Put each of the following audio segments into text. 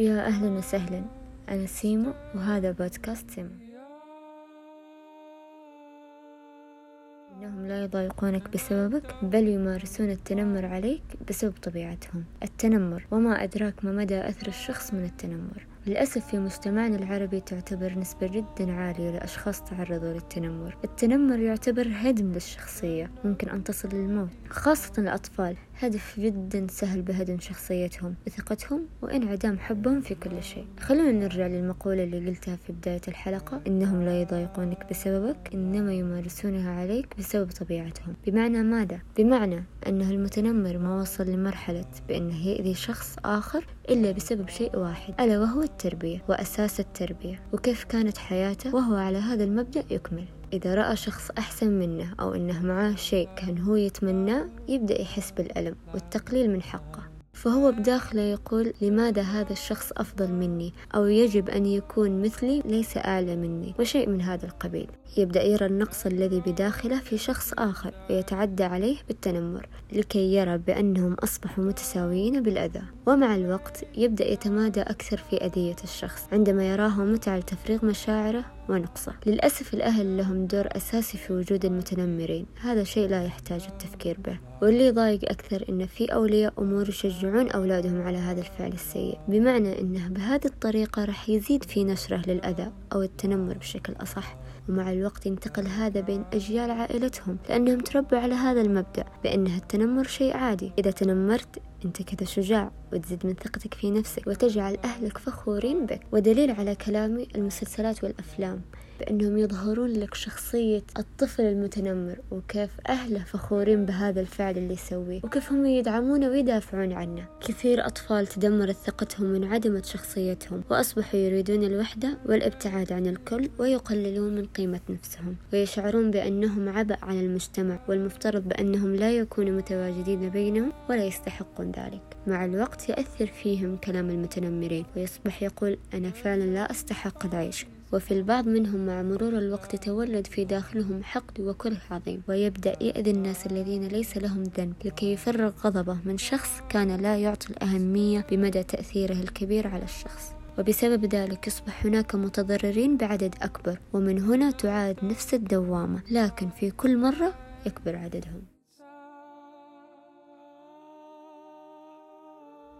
يا أهلا وسهلا. أنا سيمو وهذا بودكاست سيمو. إنهم لا يضايقونك بسببك بل يمارسون التنمر عليك بسبب طبيعتهم. التنمر وما أدراك ما مدى أثر الشخص من التنمر. للأسف في مجتمعنا العربي تعتبر نسبة جدا عالية لأشخاص تعرضوا للتنمر. التنمر يعتبر هدم للشخصية ممكن أن تصل للموت خاصة الأطفال. هدف جدا سهل بهدم شخصيتهم وثقتهم وانعدام حبهم في كل شيء. خلونا نرجع للمقولة اللي قلتها في بداية الحلقة إنهم لا يضايقونك بسببك إنما يمارسونها عليك بسبب طبيعتهم. بمعنى ماذا؟ بمعنى أنه المتنمر ما وصل لمرحلة بأنه يأذي شخص آخر إلا بسبب شيء واحد ألا وهو التربية وأساس التربية وكيف كانت حياته وهو على هذا المبدأ يكمل. إذا رأى شخص أحسن منه أو إنه معاه شيء كان هو يتمناه يبدأ يحس بالألم والتقليل من حقه. فهو بداخله يقول لماذا هذا الشخص أفضل مني؟ أو يجب أن يكون مثلي؟ ليس أعلى مني. وشيء من هذا القبيل. يبدأ يرى النقص الذي بداخله في شخص آخر ويتعدى عليه بالتنمر لكي يرى بأنهم أصبحوا متساويين بالأذى. ومع الوقت يبدأ يتمادى أكثر في أذية الشخص. عندما يراه متعة لتفريغ مشاعره ونقصه. للأسف الأهل لهم دور أساسي في وجود المتنمرين. هذا شيء لا يحتاج التفكير به. واللي يضايق أكثر إن في أولياء أمور يشجعون أولادهم على هذا الفعل السيء. بمعنى إنه بهذه الطريقة راح يزيد في نشره للأذى أو التنمر بشكل أصح. ومع الوقت ينتقل هذا بين أجيال عائلتهم لأنهم تربوا على هذا المبدأ بأن التنمر شيء عادي. إذا تنمرت أنت كذا شجاع وتزيد من ثقتك في نفسك وتجعل أهلك فخورين بك. ودليل على كلامي المسلسلات والأفلام بأنهم يظهرون لك شخصية الطفل المتنمر وكيف أهله فخورين بهذا الفعل اللي يسويه وكيف هم يدعمونه ويدافعون عنه. كثير أطفال تدمرت ثقتهم وانعدمت شخصيتهم وأصبحوا يريدون الوحدة والابتعاد عن الكل ويقللون من قيمة نفسهم ويشعرون بأنهم عبء على المجتمع والمفترض بأنهم لا يكونوا متواجدين بينهم ولا يستحقون ذلك. مع الوقت يأثر فيهم كلام المتنمرين ويصبح يقول أنا فعلا لا أستحق العيش. وفي البعض منهم مع مرور الوقت يتولد في داخلهم حقد وكره عظيم ويبدأ يأذي الناس الذين ليس لهم ذنب لكي يفرغ غضبه من شخص كان لا يعطي الأهمية بمدى تأثيره الكبير على الشخص. وبسبب ذلك يصبح هناك متضررين بعدد أكبر ومن هنا تعاد نفس الدوامة لكن في كل مرة يكبر عددهم.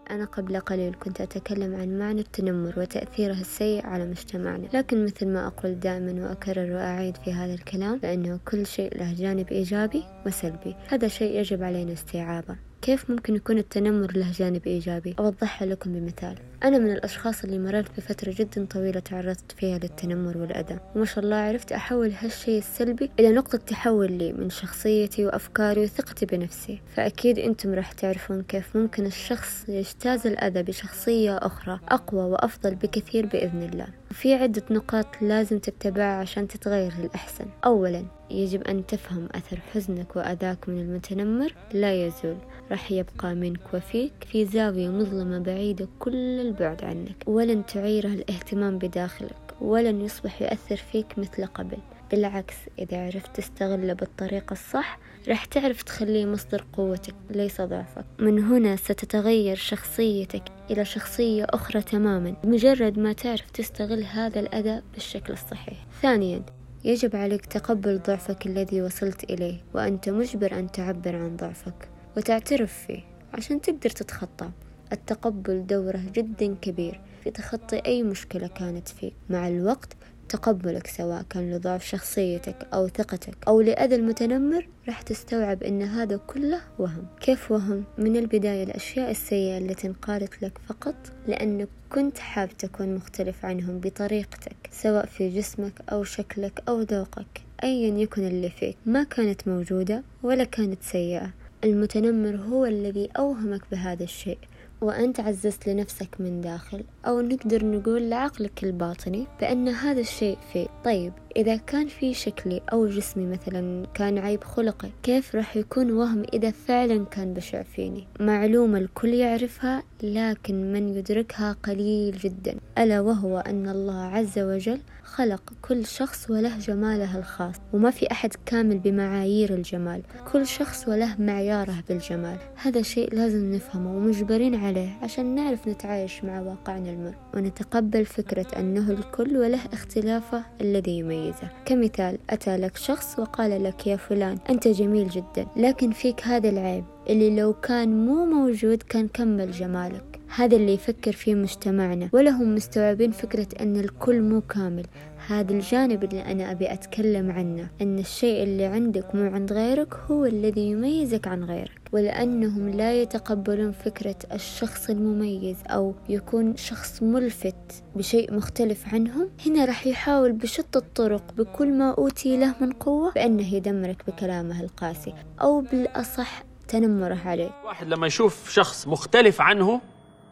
أنا قبل قليل كنت أتكلم عن معنى التنمر وتأثيره السيء على مجتمعنا. لكن مثل ما أقول دائما وأكرر وأعيد في هذا الكلام فإنه كل شيء له جانب إيجابي وسلبي. هذا شيء يجب علينا استيعابه. كيف ممكن يكون التنمر له جانب إيجابي؟ أوضحها لكم بمثال. أنا من الأشخاص اللي مررت بفترة جدا طويلة تعرضت فيها للتنمر والأذى. وما شاء الله عرفت أحول هالشيء السلبي إلى نقطة تحول لي من شخصيتي وأفكاري وثقتي بنفسي. فأكيد أنتم راح تعرفون كيف ممكن الشخص يجتاز الأذى بشخصية أخرى أقوى وأفضل بكثير بإذن الله. في عدة نقاط لازم تتبعها عشان تتغير للأحسن أولا يجب أن تفهم أثر حزنك وأذاك من المتنمر. لا يزول راح يبقى منك وفيك في زاوية مظلمة بعيدة كل البعد عنك ولن تعيره الاهتمام بداخلك ولن يصبح يؤثر فيك مثل قبل. بالعكس إذا عرفت تستغله بالطريقة الصح راح تعرف تخليه مصدر قوتك ليس ضعفك. من هنا ستتغير شخصيتك إلى شخصية أخرى تماما مجرد ما تعرف تستغل هذا الأذى بالشكل الصحيح. ثانيا يجب عليك تقبل ضعفك الذي وصلت إليه وأنت مجبر أن تعبر عن ضعفك وتعترف فيه عشان تقدر تتخطى. التقبل دوره جدا كبير في تخطي أي مشكلة كانت فيك مع الوقت تقبلك سواء كان لضعف شخصيتك أو ثقتك أو لأذى المتنمر راح تستوعب أن هذا كله وهم. كيف وهم؟ من البداية الأشياء السيئة التي انقالت لك فقط لأنك كنت حاب تكون مختلف عنهم بطريقتك سواء في جسمك أو شكلك أو ذوقك أيا يكن اللي فيك. ما كانت موجودة ولا كانت سيئة. المتنمر هو الذي أوهمك بهذا الشيء. وأنت عززت لنفسك من داخل أو نقدر نقول لعقلك الباطني بأن هذا الشيء فيه. طيب إذا كان في شكلي أو جسمي مثلا كان عيب خلقي كيف راح يكون وهم إذا فعلا كان بشع فيني؟ معلومة الكل يعرفها لكن من يدركها قليل جدا. ألا وهو أن الله عز وجل خلق كل شخص وله جماله الخاص وما في أحد كامل بمعايير الجمال. كل شخص وله معياره بالجمال. هذا شيء لازم نفهمه ومجبرين عليه عشان نعرف نتعايش مع واقعنا المر. ونتقبل فكرة أنه الكل وله اختلافه الذي يميزه كمثال أتى لك شخص وقال لك يا فلان أنت جميل جدا لكن فيك هذا العيب اللي لو كان مو موجود كان كمل جمالك. هذا اللي يفكر فيه مجتمعنا. ولا هم مستوعبين فكرة أن الكل مو كامل. هذا الجانب اللي أنا أبي أتكلم عنه. أن الشيء اللي عندك مو عند غيرك هو الذي يميزك عن غيرك. ولأنهم لا يتقبلون فكرة الشخص المميز أو يكون شخص ملفت بشيء مختلف عنهم. هنا راح يحاول بشتى الطرق بكل ما أوتي له من قوة بأنه يدمرك بكلامه القاسي أو بالأصح تنمره عليه. واحد لما يشوف شخص مختلف عنه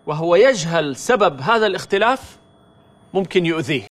وهو يجهل سبب هذا الاختلاف ممكن يؤذيه.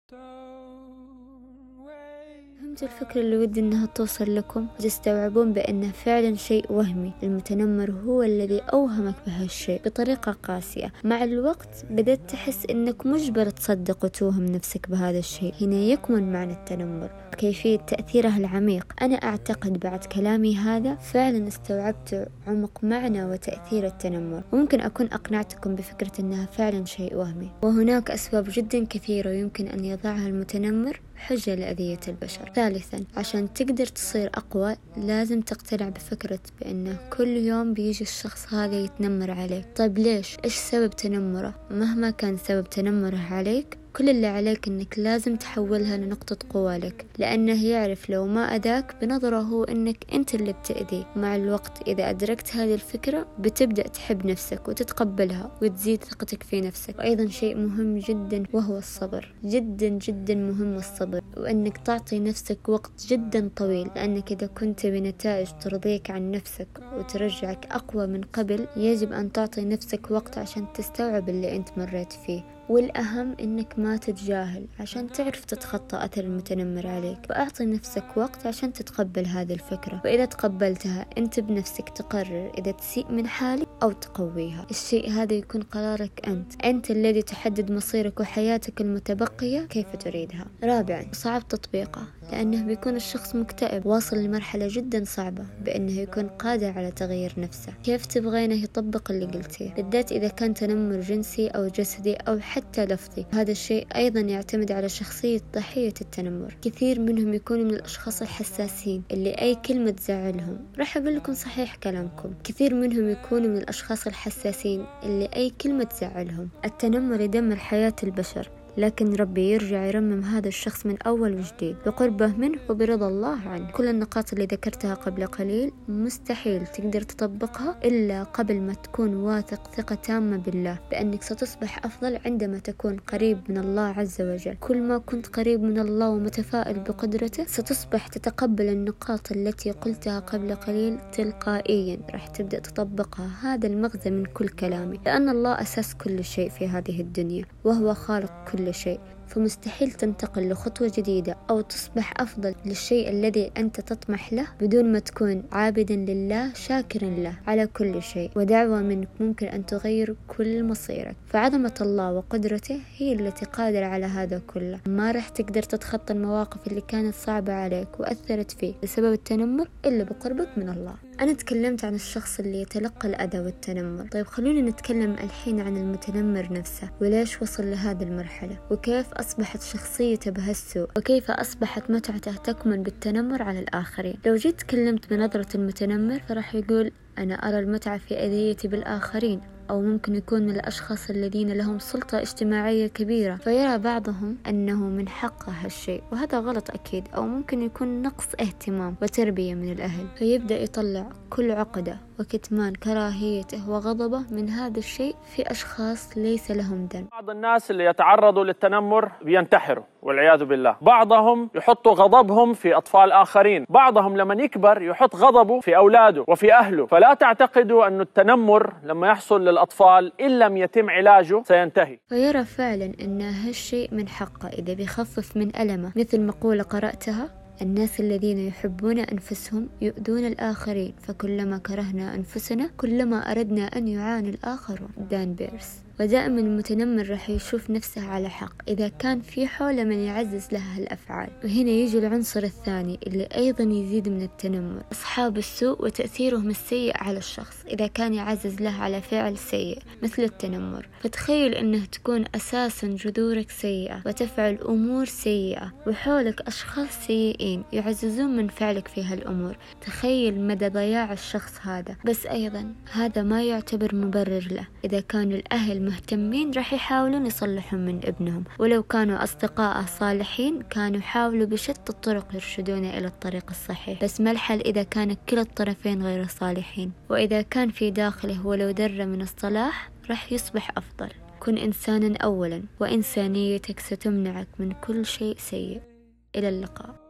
فهمت الفكرة اللي ودي إنها توصل لكم. وتستوعبون بأنه فعلا شيء وهمي. المتنمر هو الذي أوهمك بهالشيء بطريقة قاسية. مع الوقت بدأت تحس إنك مجبر تصدق وتوهم نفسك بهذا الشيء. هنا يكمن معنى التنمر. كيفية تأثيره العميق. أنا أعتقد بعد كلامي هذا فعلا استوعبت عمق معنى وتأثير التنمر. وممكن أكون أقنعتكم بفكرة أنها فعلا شيء وهمي. وهناك أسباب جدا كثيرة يمكن أن يضعها المتنمر. حجة لأذية البشر ثالثا عشان تقدر تصير أقوى لازم تقتنع بفكرة بأنه كل يوم بيجي الشخص هذا يتنمر عليك طيب ليش؟ إيش سبب تنمره؟ مهما كان سبب تنمره عليك كل اللي عليك إنك لازم تحولها لنقطة قوة لك لأنه يعرف لو ما اذاك بنظره هو إنك أنت اللي بتأذيه. مع الوقت إذا أدركت هذه الفكرة بتبدأ تحب نفسك وتتقبلها وتزيد ثقتك في نفسك. وأيضا شيء مهم جدا وهو الصبر. جدا جدا مهم الصبر وإنك تعطي نفسك وقت جدا طويل لأنك إذا كنت بنتائج ترضيك عن نفسك وترجعك أقوى من قبل يجب أن تعطي نفسك وقت عشان تستوعب اللي أنت مريت فيه. والأهم إنك ما تتجاهل عشان تعرف تتخطى أثر المتنمر عليك. وأعطي نفسك وقت عشان تتقبل هذه الفكرة. وإذا تقبلتها أنت بنفسك تقرر إذا تسيء من حالك أو تقويها. الشيء هذا يكون قرارك أنت. أنت الذي تحدد مصيرك وحياتك المتبقية كيف تريدها. رابعا صعب تطبيقه لأنه بيكون الشخص مكتئب. واصل لمرحلة جدا صعبة بأنه يكون قادر على تغيير نفسه. كيف تبغينه يطبق اللي قلتيه؟ بالذات إذا كان تنمر جنسي أو جسدي أو حتى لفظي. هذا الشيء أيضا يعتمد على شخصية ضحية التنمر. كثير منهم يكونوا من الأشخاص الحساسين اللي أي كلمة تزعلهم. راح أقول لكم صحيح كلامكم. كثير منهم يكونوا من الأشخاص الحساسين اللي أي كلمة تزعلهم. التنمر يدمر حياة البشر. لكن ربي يرجع يرمم هذا الشخص من أول وجديد بقربه منه وبرضا الله عنه. كل النقاط اللي ذكرتها قبل قليل مستحيل تقدر تطبقها إلا قبل ما تكون واثق ثقة تامة بالله بأنك ستصبح أفضل عندما تكون قريب من الله عز وجل. كل ما كنت قريب من الله ومتفائل بقدرته ستصبح تتقبل النقاط التي قلتها قبل قليل تلقائيا. راح تبدأ تطبقها. هذا المغزى من كل كلامي. لأن الله أساس كل شيء في هذه الدنيا وهو خالق كل كل شيء فمستحيل تنتقل لخطوة جديدة أو تصبح أفضل للشيء الذي أنت تطمح له بدون ما تكون عابدا لله شاكرا له على كل شيء ودعوة منك ممكن أن تغير كل مصيرك. فعظمة الله وقدرته هي التي قادرة على هذا كله. ما راح تقدر تتخطى المواقف اللي كانت صعبة عليك وأثرت فيك بسبب التنمر إلا بقربك من الله. أنا تكلمت عن الشخص اللي يتلقى الأذى والتنمر. طيب خلونا نتكلم الحين عن المتنمر نفسه. وليش وصل لهذه المرحلة؟ وكيف أصبحت شخصيته بهالسوء وكيف أصبحت متعته تكمن بالتنمر على الآخرين؟ لو جيت تكلمت بنظرة المتنمر فراح يقول أنا أرى المتعة في أذيتي بالآخرين. أو ممكن يكون من الأشخاص الذين لهم سلطة اجتماعية كبيرة فيرى بعضهم أنه من حقه هالشيء وهذا غلط أكيد أو ممكن يكون نقص اهتمام وتربية من الأهل. فيبدأ يطلع كل عقدة وكتمان كراهيته وغضبه من هذا الشيء في أشخاص ليس لهم ذنب بعض الناس اللي يتعرضوا للتنمر بينتحروا والعياذ بالله. بعضهم يحطوا غضبهم في أطفال آخرين. بعضهم لما يكبر يحط غضبه في أولاده وفي أهله. فلا تعتقدوا أن التنمر لما يحصل الأطفال إن لم يتم علاجه سينتهي. فيرى فعلا أن هالشيء من حقه إذا بيخفف من ألمه مثل مقولة قرأتها الناس الذين يحبون أنفسهم يؤذون الآخرين فكلما كرهنا أنفسنا كلما أردنا أن يعاني الآخرون. دان بيرس ودائما المتنمر راح يشوف نفسه على حق. إذا كان في حوله من يعزز له هالأفعال وهنا يجي العنصر الثاني اللي أيضا يزيد من التنمر. أصحاب السوء وتأثيرهم السيء على الشخص. إذا كان يعزز له على فعل سيء مثل التنمر. فتخيل أنه تكون أساسا جذورك سيئة وتفعل أمور سيئة وحولك أشخاص سيئين يعززون من فعلك في هالأمور. تخيل مدى ضياع الشخص هذا. بس أيضا هذا ما يعتبر مبرر له. إذا كانوا الأهل المهتمين راح يحاولون يصلحون من ابنهم. ولو كانوا أصدقاءه صالحين كانوا يحاولوا بشتى الطرق يرشدونه إلى الطريق الصحيح. بس ما الحل إذا كان كلا الطرفين غير صالحين؟ وإذا كان في داخله ولو ذرة من الصلاح راح يصبح أفضل. كن إنسانا أولا وإنسانيتك ستمنعك من كل شيء سيء. إلى اللقاء.